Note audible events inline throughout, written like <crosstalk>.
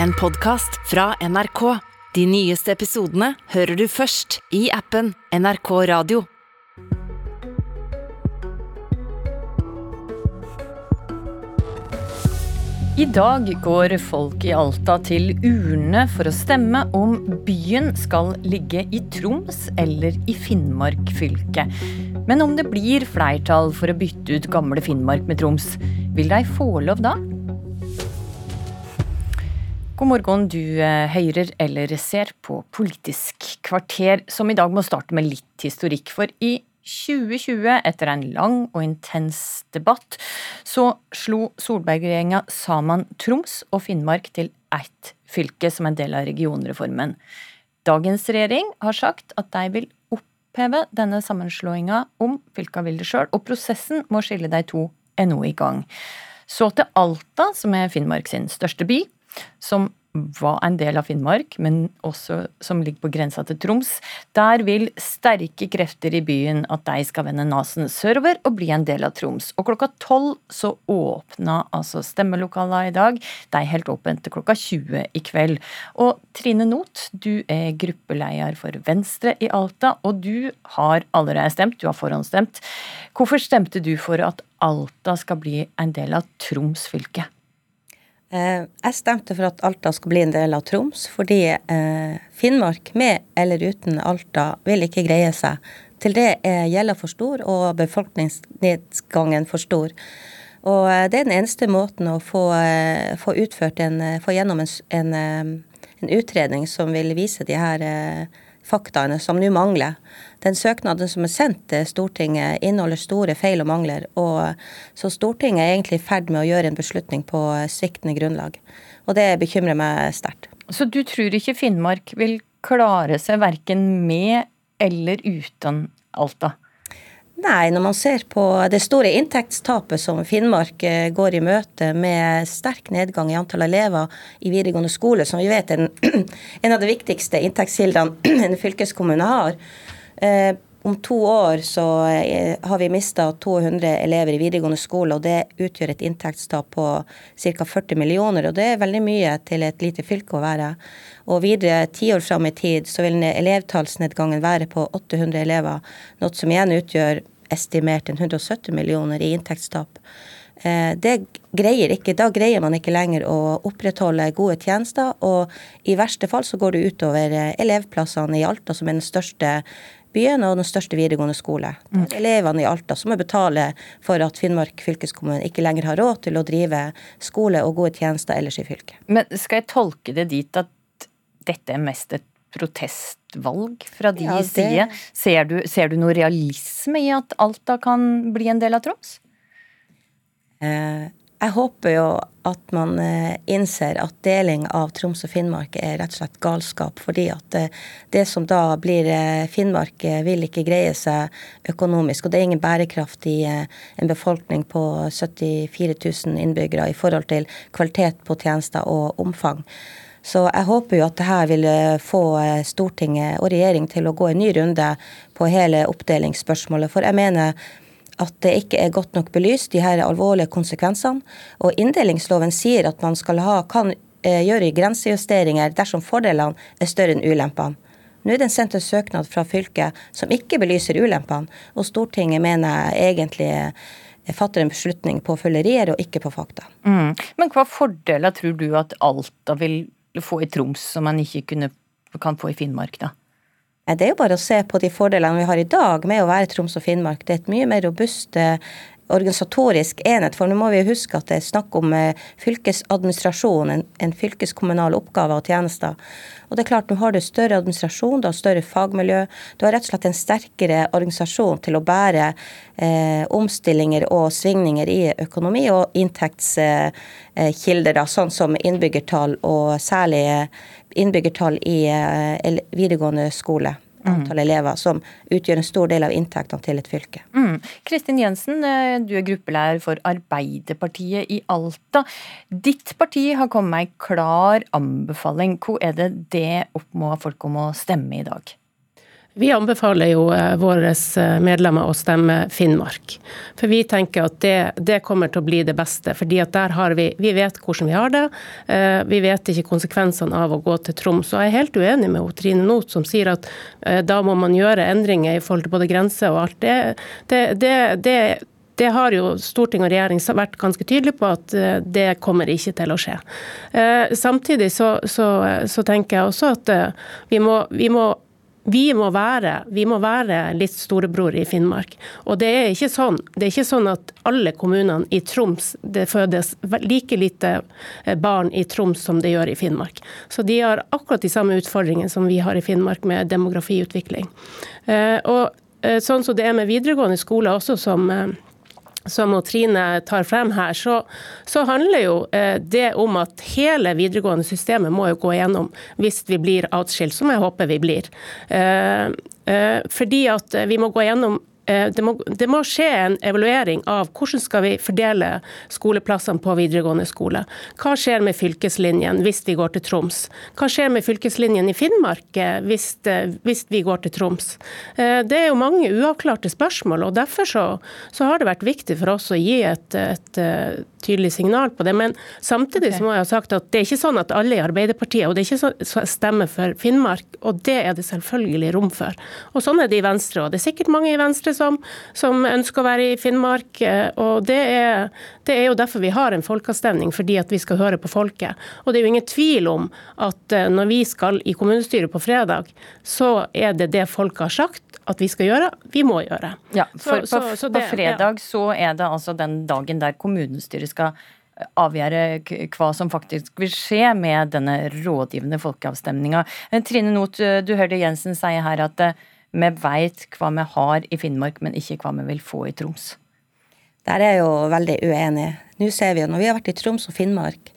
en podkast fra NRK. De nyeste episodene hører du først i appen NRK Radio. I dag går folk i Alta til urne for å stemme om byen skal ligge i Troms eller i Finnmark fylke. Men om det blir flertall for å bytte ut gamle Finnmark med Troms, vil de få lov da? God morgen, du høyrer eller ser på Politisk kvarter, som i dag må starte med litt historikk. For i 2020, etter en lang og intens debatt, så slo Solberg-regjeringa sammen Troms og Finnmark til ett fylke som en del av regionreformen. Dagens regjering har sagt at de vil oppheve denne sammenslåinga om fylka vil det sjøl, og prosessen må skille de to er nå i gang. Så til Alta, som er Finnmark sin største by, som var en del av Finnmark, men også som ligger på grensa til Troms. Der vil sterke krefter i byen at de skal vende nesen sørover og bli en del av Troms. Og klokka tolv så åpna altså stemmelokalene i dag. De er helt åpent til klokka 20 i kveld. Og Trine Not, du er gruppeleder for Venstre i Alta, og du har allerede stemt, du har forhåndsstemt. Hvorfor stemte du for at Alta skal bli en del av Troms fylke? Eh, jeg stemte for at Alta skal bli en del av Troms, fordi eh, Finnmark, med eller uten Alta, vil ikke greie seg. Til det er gjelda for stor og befolkningsnedgangen for stor. Og eh, det er den eneste måten å få, få utført en, få gjennom en, en, en, utredning som vil vise de her faktaene som nå mangler. Den søknaden som er sendt til Stortinget inneholder store feil og mangler. og Så Stortinget er egentlig i ferd med å gjøre en beslutning på sviktende grunnlag. Og det bekymrer meg sterkt. Så du tror ikke Finnmark vil klare seg verken med eller uten Alta? Nei, når man ser på det store inntektstapet som Finnmark eh, går i møte med sterk nedgang i antall elever i videregående skole, som vi vet er <clears throat> en, av de viktigste inntektskildene <clears throat> en fylkeskommune har. Eh, om to år så eh, har vi mista 200 elever i videregående skole, og det utgjør et inntektstap på ca. 40 millioner. Og det er veldig mye til et lite fylke å være. Og videre ti år fram i tid så vil elevtallsnedgangen være på 800 elever, noe som igjen utgjør estimert 170 millioner i inntektstap. Eh, det greier ikke, Da greier man ikke lenger å opprettholde gode tjenester, og i verste fall så går det utover eh, elevplassene i Alta, som er den største byen og den største videregående skole. Mm. Elevene i Alta som må betale for at Finnmark fylkeskommune ikke lenger har råd til å drive skole og gode tjenester ellers i fylket. Men skal jeg tolke det dit at dette er mest et protestvalg fra de ja, det... side. Ser du, ser du noe realisme i at Alta kan bli en del av Troms? Eh, jeg håper jo at man eh, innser at deling av Troms og Finnmark er rett og slett galskap. Fordi at eh, det som da blir Finnmark, vil ikke greie seg økonomisk. Og det er ingen bærekraft i en befolkning på 74 000 innbyggere i forhold til kvalitet på tjenester og omfang. Så jeg håper jo at det her vil eh, få eh, Stortinget og regjering til å gå en ny runde på hele oppdelingsspørsmålet. For jeg mener at det ikke er godt nok belyst, de her alvorlige konsekvensene. Og inndelingsloven sier at man skal ha, kan eh, gjøre grensejusteringer dersom fordelene er større enn ulempene. Nå er det sendt en søknad fra fylket som ikke belyser ulempene, og Stortinget mener jeg egentlig fatter en beslutning på følgerier og ikke på fakta. Mm. Men hva fordeler tror du at Alta vil få i Troms som man ikke kunne, kan få i Finnmark, da? Det er jo bare å se på de fordelene vi har i dag med å være Troms og Finnmark. Det er et mye mer robust organisatorisk enhet. For nå må vi huske at det er snakk om eh, fylkesadministrasjon, en, en fylkeskommunal oppgave og tjenester. Og det er klart, nå har du større administrasjon, du har større fagmiljø. Du har rett og slett en sterkere organisasjon til å bære eh, omstillinger og svingninger i økonomi og inntektskilder, eh, sånn som innbyggertall og særlig innbyggertall i eh, videregående skole antall mm. elever, som utgjør en stor del av inntektene til et fylke. Mm. Kristin Jensen, eh, du er gruppelærer for Arbeiderpartiet i Alta. Ditt parti har kommet med en klar anbefaling. Hvor er det det oppmå folk om å stemme i dag? Vi anbefaler jo eh, våre eh, medlemmer å stemme Finnmark. For vi tenker at det, det, kommer til å bli det beste. fordi vi Vi vet hvordan vi har det. Eh, vi vet ikke konsekvensene av å gå til Troms. Og jeg er helt uenig med Trine Not, som sier at da må man gjøre endringer i forhold til både grenser og alt. Det, det, det, det har jo storting og regjering vært ganske tydelige på at det kommer ikke til å skje. Samtidig så, så, så tenker jeg også at vi må, vi må vi må, være, vi må være litt storebror i Finnmark. Og det er ikke sånn, det er ikke sånn at alle kommunene i Troms det fødes like lite eh, barn i Troms som det gjør i Finnmark. Så de har akkurat de samme utfordringene som vi har i Finnmark med demografiutvikling. Eh, og eh, sånn som det er med videregående skole også, som som Trine tar frem her, så, så handler jo eh, det om at hele videregående systemet må jo gå igjennom hvis vi blir atskilt, som jeg håper vi blir. Eh, eh, fordi at vi må gå igjennom Eh, det må, det må, skje en evaluering av hvordan skal vi fordele skoleplassene på videregående skole. Hva skjer med fylkeslinjen hvis vi går til Troms? Hva skjer med fylkeslinjen i Finnmark eh, hvis, eh, hvis vi går til Troms? Det er jo mange uavklarte spørsmål, og derfor så, så har det vært viktig for oss å gi et, et tydelig signal på det. Men samtidig okay. så må jeg ha sagt at det er ikke sånn at alle i Arbeiderpartiet og det er ikke sånn stemmer for Finnmark, og det er det selvfølgelig rom for. Og sånn er det i Venstre, og det er sikkert mange i Venstre som, som ønsker å være i Finnmark. Eh, og det er, det er, jo derfor vi har en folkeavstemning, fordi at vi skal høre på folket. Og det er jo ingen tvil om at eh, når vi skal i kommunestyret på fredag, så er det det folket har sagt at vi skal gjøre, vi må gjøre. Ja, for så, så, så det, på fredag ja. så er det altså den dagen der kommunestyret skal avgjøre hva som faktisk vil skje med denne rådgivende folkeavstemninga. Eh, Trine Not, du hørte Jensen si her at vi veit hva vi har i Finnmark, men ikke hva vi vil få i Troms. Der er jeg jo veldig uenig. Nå ser vi jo, når vi har vært i Troms og Finnmark,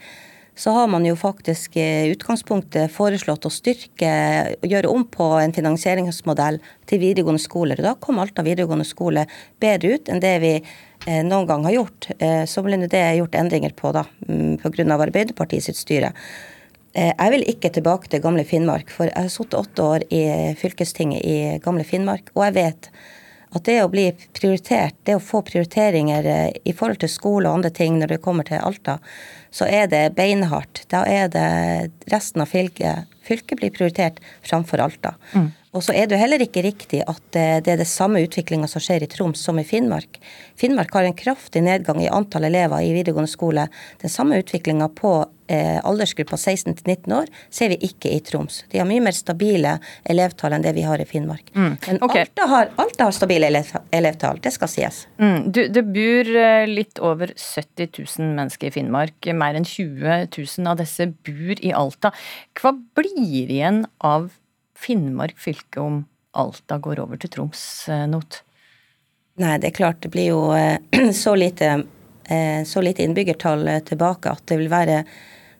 så har man jo faktisk i utgangspunktet foreslått å styrke og gjøre om på en finansieringsmodell til videregående skoler. Da kom Alta videregående skole bedre ut enn det vi eh, noen gang har gjort. Eh, så ble det gjort endringer på da, mm, pga. Arbeiderpartiet sitt styre. Eh, jeg vil ikke tilbake til gamle Finnmark, for jeg har sittet åtte år i fylkestinget i gamle Finnmark, og jeg vet at det å bli prioritert, det å få prioriteringer eh, i forhold til skole og andre ting når det kommer til Alta, så er det beinhardt. Da er det resten av fylket Fylket blir prioritert framfor Alta. Mm. Og så er det jo heller ikke riktig at eh, det er det samme utviklinga som skjer i Troms som i Finnmark. Finnmark har en kraftig nedgang i antall elever i videregående skole. Den samme utviklinga på eh, aldersgruppa 16 19 år ser vi ikke i Troms. De har mye mer stabile elevtall enn det vi har i Finnmark. Mm. Men okay. Alta, har, Alta, har, stabile elev, elevtall, det skal sies. Mm. Du, det bor eh, litt over 70 000 mennesker i Finnmark. Mer enn 20 000 av disse bor i Alta. Hva blir igjen av Finnmark fylke om Alta går over til Troms, eh, Not? Nei, det er klart det blir jo eh, <clears throat> så lite, eh, så lite innbyggertall tilbake at det vil være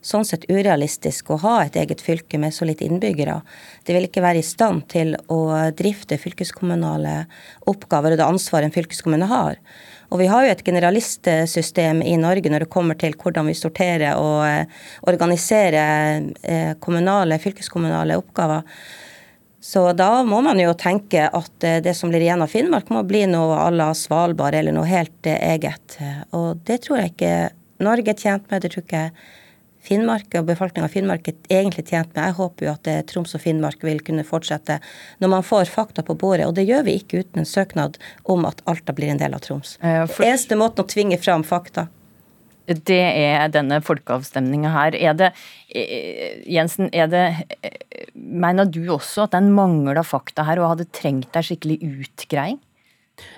sånn sett urealistisk å ha et eget fylke med så lite innbyggere. Det vil ikke være i stand til å drifte fylkeskommunale oppgaver og det ansvaret en fylkeskommune har. Og vi har jo et generalistsystem i Norge når det kommer til hvordan vi sorterer og organiserer kommunale, fylkeskommunale oppgaver. Så da må man jo tenke at eh, det som blir igjen av Finnmark, må bli noe à la Svalbard eller noe helt eh, eget. Og det tror jeg ikke Norge er tjent med. Det tror jeg ikke Finnmark og befolkninga av Finnmark er egentlig tjent med. Jeg håper jo at eh, Troms og Finnmark vil kunne fortsette når man får fakta på bordet. Og det gjør vi ikke uten en søknad om at Alta blir en del av Troms. Ja, for... Eneste måten å tvinge fram fakta det er denne folkeavstemninga her. Er det, eh, Jensen, er det eh, Mener du også at den av fakta her, og hadde trengt ei skikkelig utgreiing?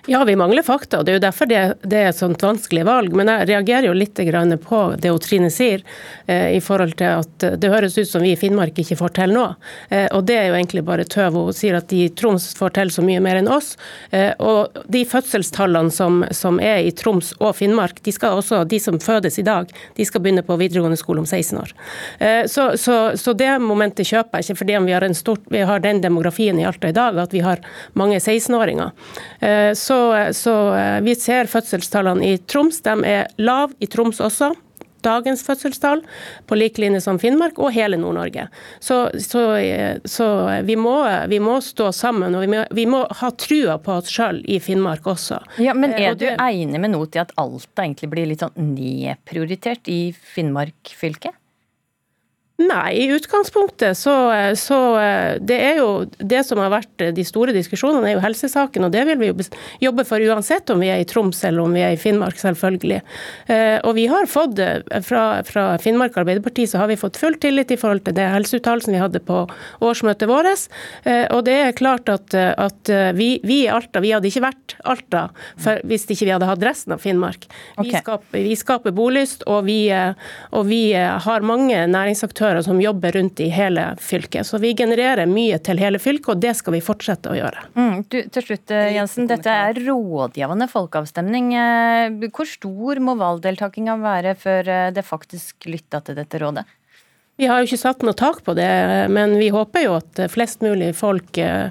Ja, vi mangler fakta, og det er jo derfor det, det, er et sånt vanskelig valg. Men jeg reagerer jo litt på det Trine sier, eh, i forhold til at det høres ut som vi i Finnmark ikke får til nå. Eh, og det er jo egentlig bare tøv. Hun sier at de i Troms får til så mye mer enn oss. Eh, og de fødselstallene som, som, er i Troms og Finnmark, de, skal også, de som fødes i dag, de skal begynne på videregående skole om 16 år. Eh, så, så, så, det momentet kjøper jeg ikke, fordi vi har, stort, vi har den demografien i Alta i dag, at vi har mange 16-åringer. Eh, så, så, eh, vi ser fødselstallene i Troms. De er lave i Troms også. dagens fødselstall, på lik linje som Finnmark og hele Nord-Norge. Så, så, så vi, må, vi, må, stå sammen, og vi må, vi må ha trua på oss sjøl i Finnmark også. Ja, Men er du enig med Not i at Alta egentlig blir litt sånn nedprioritert i Finnmark fylke? Nei, i utgangspunktet så, så, Det er jo det som har vært de store diskusjonene, er jo helsesaken. Og det vil vi jo jobbe for uansett om vi er i Troms eller om vi er i Finnmark, selvfølgelig. Eh, og vi har fått fra, fra Finnmark Arbeiderparti så har vi fått full tillit i forhold til det helseuttalelsen vi hadde på årsmøtet vårt. Eh, og det er klart at, at vi, vi, i Alta, vi hadde ikke vært Alta for, hvis ikke vi hadde hatt resten av Finnmark. Okay. Vi, skaper, vi skaper bolyst, og vi, og vi har mange næringsaktører som jobber rundt i hele fylket. Så vi genererer mye til hele fylket, og det skal vi fortsette å gjøre. Mm, du, til slutt, eh, Jensen. Dette er rådgivende folkeavstemning. Eh, hvor stor må valgdeltakinga være før eh, det faktisk lytta til dette rådet? Vi har jo ikke satt noe tak på det, men vi håper jo at flest mulig folk eh,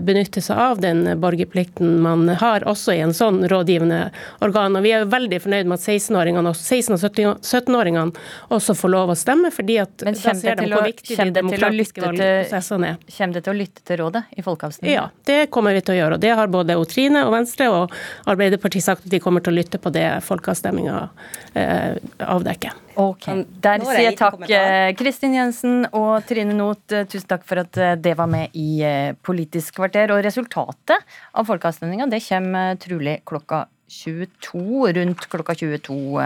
benytter seg av den borgerplikten man har, også i en sånn rådgivende organ. Og vi er jo veldig fornøyd med at 16-åringene og 16- og 17-åringene også får lov å stemme, fordi at da ser de hvor viktig de demokratiske valgprosessene er. Kommer det til å lytte til rådet i folkeavstemningen? Ja, det kommer vi til å gjøre. og Det har både Trine og Venstre og Arbeiderpartiet sagt at de kommer til å lytte på det folkeavstemninga eh, avdekker. Ok, Der sier jeg takk eh, Kristin Jensen og Trine Not. Eh, tusen takk for at det var med i Politisk kvarter. Og resultatet av folkeavstemninga kommer trolig klokka 22, rundt klokka 22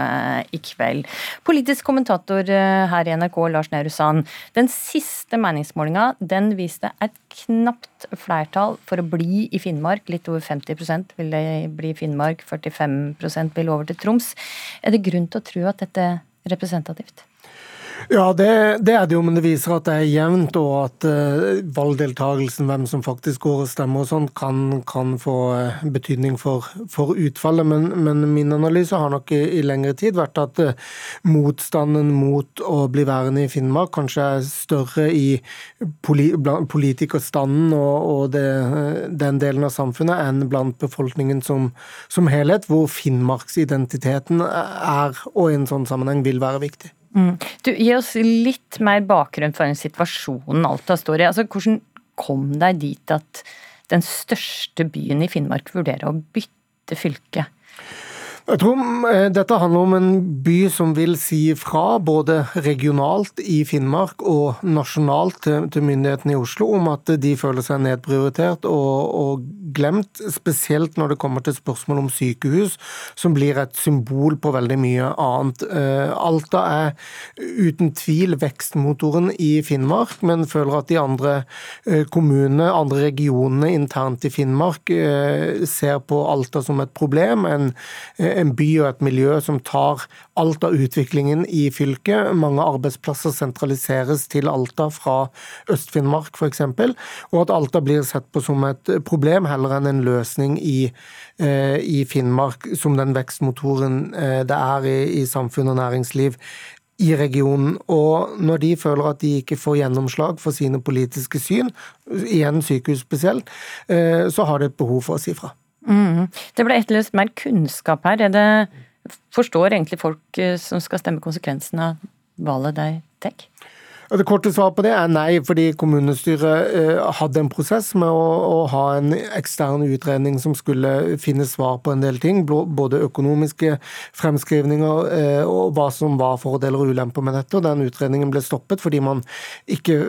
i kveld. Politisk kommentator her i NRK, Lars Nehru Sand. Den siste meningsmålinga den viste et knapt flertall for å bli i Finnmark. Litt over 50 vil det bli i Finnmark, 45% vil over til Troms. Er det grunn til å tro at dette er representativt? Ja, det, det, er det jo, men det viser at det er jevnt, og at uh, valgdeltakelsen, hvem som faktisk går og stemmer og sånn, kan, kan, få uh, betydning for, for utfallet. Men, men, min analyse har nok i, i lengre tid vært at uh, motstanden mot å bli værende i Finnmark kanskje er større i poli, politikerstanden og, og det, den delen av samfunnet enn blant befolkningen som, som helhet, hvor finnmarksidentiteten er, og i en sånn sammenheng vil være viktig. Mm. Du, Gi oss litt mer bakgrunn for den situasjonen Alta står i. Altså, hvordan kom deg dit at den største byen i Finnmark vurderer å bytte fylke? Jeg tror eh, dette handler om en by som vil si fra, både regionalt i Finnmark og nasjonalt til, myndighetene i Oslo, om at de føler seg nedprioritert og, og, glemt, spesielt når det kommer til spørsmål om sykehus, som blir et symbol på veldig mye annet. Eh, Alta er uten tvil vekstmotoren i Finnmark, men føler at de andre eh, kommunene, andre regionene internt i Finnmark, ser på Alta som et problem. en en by og et miljø som tar alt av utviklingen i fylket. Mange arbeidsplasser sentraliseres til Alta fra Øst-Finnmark f.eks. Og at Alta blir sett på som et problem heller enn en løsning i, eh, i Finnmark, som den vekstmotoren eh, det er i, i samfunn og næringsliv i regionen. Og når de føler at de ikke får gjennomslag for sine politiske syn, igjen sykehus spesielt, eh, så har de et behov for å si fra. Mm. Det ble etterlyst mer kunnskap her. Er det, forstår egentlig folk eh, som skal stemme konsekvensen av valget de tar? Det korte svaret på det er nei, fordi kommunestyret eh, hadde en prosess med å, å, ha en ekstern utredning som skulle finne svar på en del ting. Både økonomiske fremskrivninger eh, og hva som var fordeler og ulemper med dette. og Den utredningen ble stoppet fordi man ikke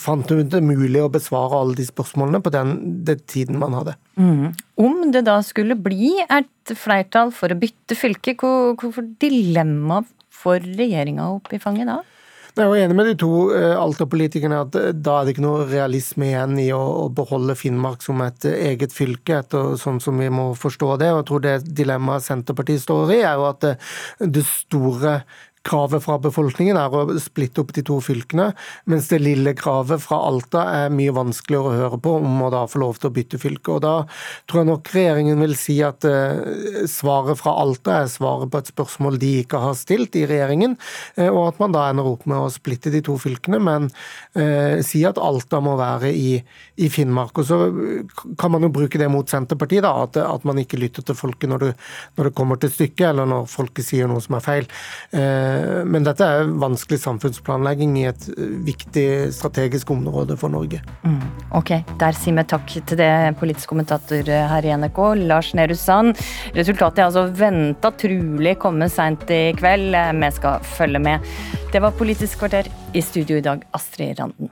fant det mulig å besvare alle de spørsmålene på den, den tiden man hadde. Mm. Om det da skulle bli et flertall for å bytte fylke, hvorfor dilemma for regjeringa opp i fanget da? Jeg er enig med de to eh, Alta-politikerne at eh, da er det ikke noe realisme igjen i å beholde Finnmark som et eh, eget fylke, etter sånn som vi må forstå det. Og jeg tror det dilemmaet Senterpartiet står i, er jo at det store Kravet fra befolkningen er å splitte opp de to fylkene, mens det lille kravet fra Alta er mye vanskeligere å høre på om å da få lov til å bytte fylke. Og Da tror jeg nok regjeringen vil si at eh, svaret fra Alta er svaret på et spørsmål de ikke har stilt i regjeringen, eh, og at man da ender opp med å splitte de to fylkene, men eh, si at Alta må være i, i, Finnmark. Og Så kan man jo bruke det mot Senterpartiet, da, at, at man ikke lytter til folket når det, når det kommer til stykket, eller når folket sier noe som er feil. Eh, men dette er vanskelig samfunnsplanlegging i et viktig strategisk område for Norge. Mm, ok, der sier vi takk til det politisk kommentator her i NRK, Lars Nehru Sand. Resultatet er altså venta trolig komme seint i kveld. Vi skal følge med. Det var Politisk kvarter. I studio i dag, Astrid Randen.